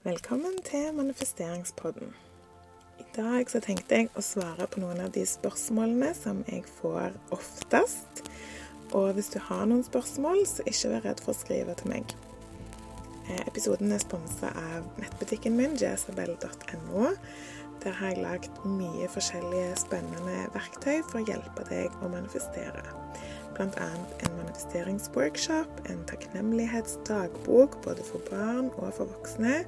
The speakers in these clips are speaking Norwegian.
Velkommen til manifesteringspodden. I dag så tenkte jeg å svare på noen av de spørsmålene som jeg får oftest. Og hvis du har noen spørsmål, så ikke vær redd for å skrive til meg. Eh, episoden er sponsa av nettbutikken min, jesabel.no. Der har jeg lagd mye forskjellige spennende verktøy for å hjelpe deg å manifestere bl.a. en manifesteringsworkshop, en takknemlighetsdagbok både for barn og for voksne,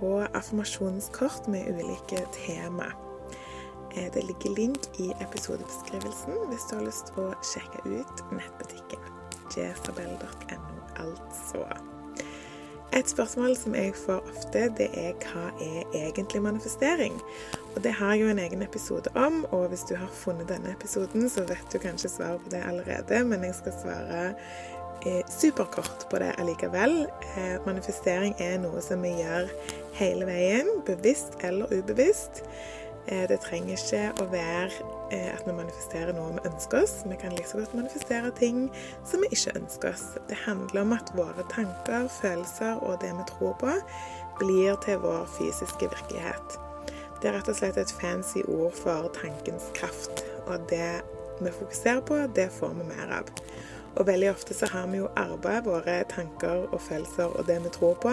og affirmasjonskort med ulike tema. Eh, det ligger link i episodebeskrivelsen hvis du har lyst til å sjekke ut nettbutikken. jesabel.no, altså. Et spørsmål som jeg får ofte, det er hva er egentlig manifestering? Og det har jeg jo en egen episode om, og hvis du har funnet denne episoden, så vet du kanskje svaret på det allerede, men jeg skal svare eh, superkort på det allikevel. Eh, manifestering er noe som vi gjør hele veien, bevisst eller ubevisst. Eh, det trenger ikke å være eh, at vi manifesterer noe vi ønsker oss. Vi kan like godt manifestere ting som vi ikke ønsker oss. Det handler om at våre tanker, følelser og det vi tror på, blir til vår fysiske virkelighet. Det er rett og slett et fancy ord for tankens kraft. Og det vi fokuserer på, det får vi mer av. Og veldig ofte så har vi jo arva våre tanker og følelser og det vi tror på,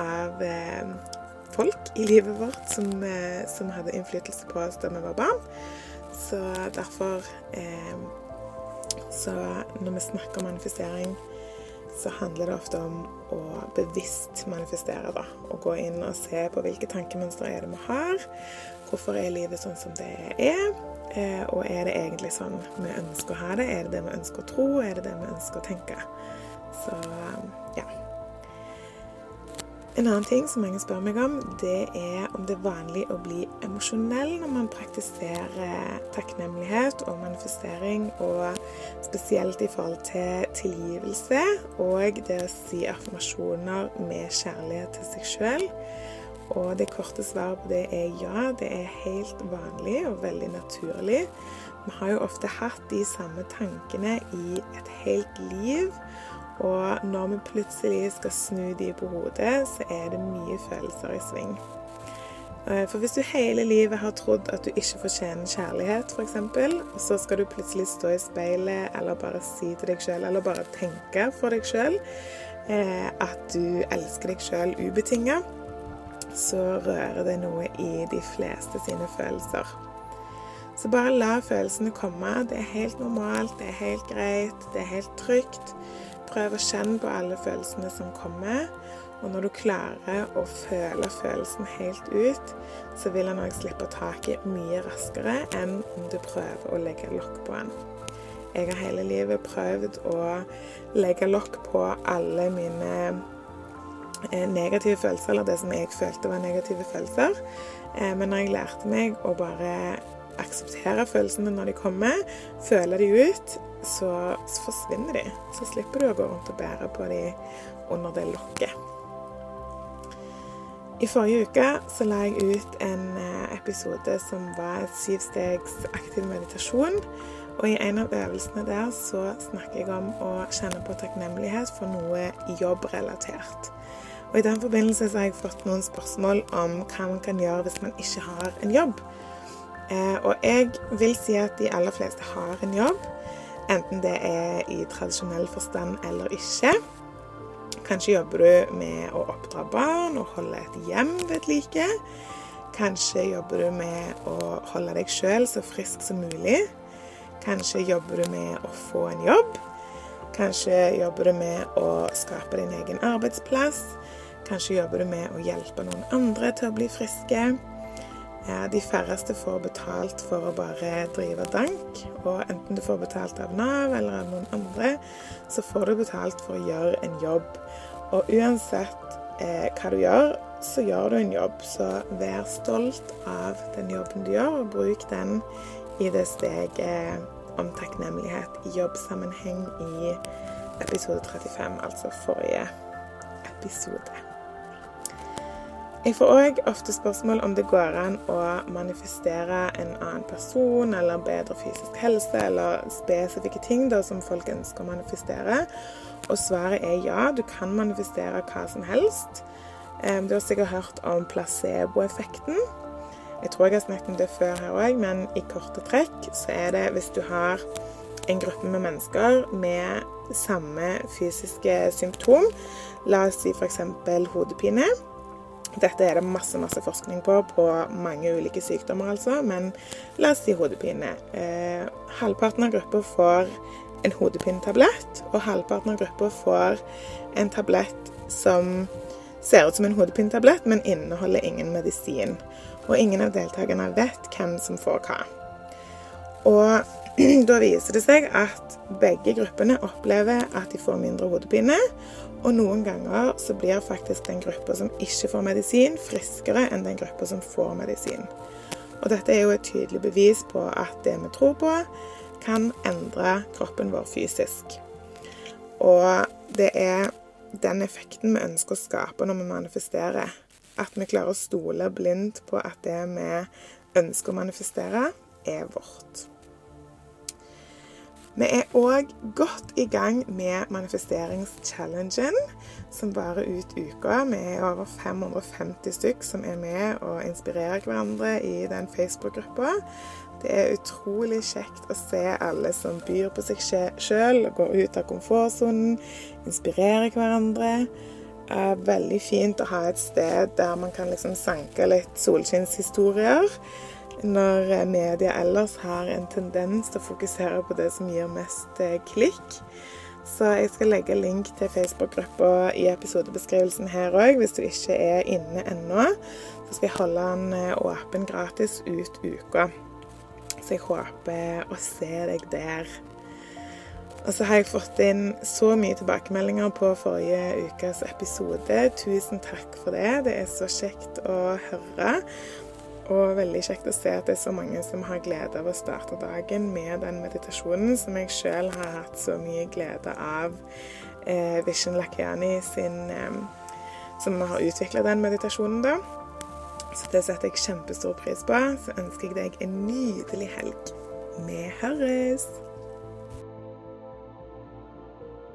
av eh, folk i livet vårt som, eh, som, hadde innflytelse på oss da vi var barn. Så derfor eh, Så når vi snakker om manifestering, så handler det ofte om å bevisst manifestere. da, Å gå inn og se på hvilke tankemønstre er det vi har. Hvorfor er livet sånn som det er? Eh, og er det egentlig sånn vi ønsker å ha det? Er det det vi ønsker å tro? Er det det vi ønsker å tenke? Så ja. En annen ting som mange spør meg om, det er om det er vanlig å bli emosjonell når man praktiserer takknemlighet og manifestering, og spesielt i forhold til tilgivelse og det å si affirmasjoner med kjærlighet til seg sjøl. Og det korte svaret på det er ja, det er helt vanlig og veldig naturlig. Vi har jo ofte hatt de samme tankene i et helt liv. Og når vi plutselig skal snu de på hodet, så er det mye følelser i sving. Eh, for hvis du hele livet har trodd at du ikke fortjener kjærlighet, f.eks., og så skal du plutselig stå i speilet eller bare si til deg sjøl, eller bare tenke for deg sjøl, eh, at du elsker deg sjøl ubetinga, så rører det noe i de fleste sine følelser. Så bare la følelsene komme. Det er helt normalt, det er helt greit, det er helt trygt. Prøv å kjenne på alle følelsene som kommer. Og når du klarer å føle følelsen helt ut, så vil han òg slippe taket mye raskere enn om du prøver å legge lokk på den. Jeg har hele livet prøvd å legge lokk på alle mine eh, negative følelser, eller det som jeg følte var negative følelser. Eh, men når jeg lærte meg å bare akseptere følelsene når de kommer, føle de ut, så, forsvinner de. Så slipper du å gå rundt og bære på de under det lokket. I forrige uke så la jeg ut en eh, episode som var et syvstegs aktiv meditasjon. Og i en av øvelsene der så snakker jeg om å kjenne på takknemlighet for noe jobbrelatert. Og I den forbindelse så har jeg fått noen spørsmål om hva man kan gjøre hvis man ikke har en jobb. Eh, og jeg vil si at de aller fleste har en jobb. Enten det er i tradisjonell forstand eller ikke. Kanskje jobber du med å oppdra barn og holde et hjem ved like. Kanskje jobber du med å holde deg sjøl så frisk som mulig. Kanskje jobber du med å få en jobb. Kanskje jobber du med å skape din egen arbeidsplass. Kanskje jobber du med å hjelpe noen andre til å bli friske. De færreste får betalt for å bare drive dank. Og enten du får betalt av Nav eller av noen andre, så får du betalt for å gjøre en jobb. Og uansett eh, hva du gjør, så gjør du en jobb. Så vær stolt av den jobben du gjør, og bruk den i det steget om takknemlighet i jobbsammenheng i episode 35, altså forrige episode. Jeg får òg ofte spørsmål om det går an å manifestere en annen person eller bedre fysisk helse eller spesifikke ting da, som folk ønsker å manifestere. Og svaret er ja, du kan manifestere hva som helst. Um, du har sikkert hørt om placeboeffekten. Jeg tror jeg har snakket om det før her òg, men i korte trekk så er det hvis du har en gruppe med mennesker med samme fysiske symptom, la oss si f.eks. hodepine. Dette er det masse masse forskning på på mange ulike sykdommer, altså, men la oss si hodepine. Eh, halvparten av gruppa får en hodepinetablett, og halvparten av gruppa får en tablett som ser ut som en hodepinetablett, men inneholder ingen medisin. Og ingen av deltakerne vet hvem som får hva. Og da viser det seg at begge gruppene opplever at de får mindre hodepine. Og noen ganger så blir faktisk den gruppa som ikke får medisin, friskere enn den gruppa som får medisin. Og dette er jo et tydelig bevis på at det vi tror på, kan endre kroppen vår fysisk. Og det er den effekten vi ønsker å skape når vi manifesterer. At vi klarer å stole blindt på at det vi ønsker å manifestere, er vårt. Vi er òg godt i gang med manifesteringschallengen, som varer ut uka. Vi er over 550 stykk som er med og inspirerer hverandre i den Facebook-gruppa. Det er utrolig kjekt å se alle som byr på seg sjøl, går ut av komfortsonen, inspirerer hverandre. Det er Veldig fint å ha et sted der man kan liksom sanke litt solskinnshistorier. Når media ellers har en tendens til å fokusere på det som gir mest eh, klikk. Så jeg skal legge link til Facebook-gruppa i episodebeskrivelsen her òg, hvis du ikke er inne ennå. Så skal jeg holde den eh, åpen gratis ut uka. Så jeg håper å se deg der. Og så har jeg fått inn så mye tilbakemeldinger på forrige ukes episode. Tusen takk for det. Det er så kjekt å høre. Og veldig kjekt å se at det er så mange som har glede av å starte dagen med den meditasjonen som jeg sjøl har hatt så mye glede av. Eh, Vishen Lakiani sin eh, Som har utvikla den meditasjonen, da. Så det setter jeg kjempestor pris på. Så ønsker jeg deg en nydelig helg. Vi høres!